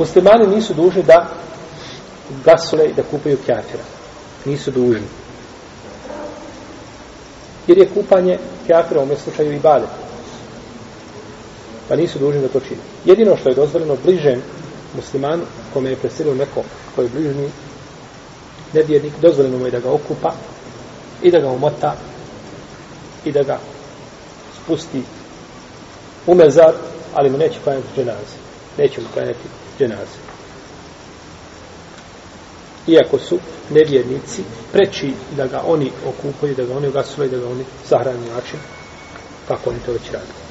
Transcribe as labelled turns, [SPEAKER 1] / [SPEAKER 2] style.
[SPEAKER 1] Muslimani nisu dužni da gasule i da kupaju kjafira. Nisu dužni. Jer je kupanje kjafira u ovom slučaju i bade. Pa nisu dužni da to čine. Jedino što je dozvoljeno bližem muslimanu, kome je presilio neko koji je bližni nevjernik, dozvoljeno mu je da ga okupa i da ga umota i da ga spusti u mezar, ali mu neće kajati dženaziju nećemo klanjati dženaze. Iako su nevjernici preči da ga oni okupaju, da ga oni ogasuju, da ga oni sahranju način, kako oni to već radili.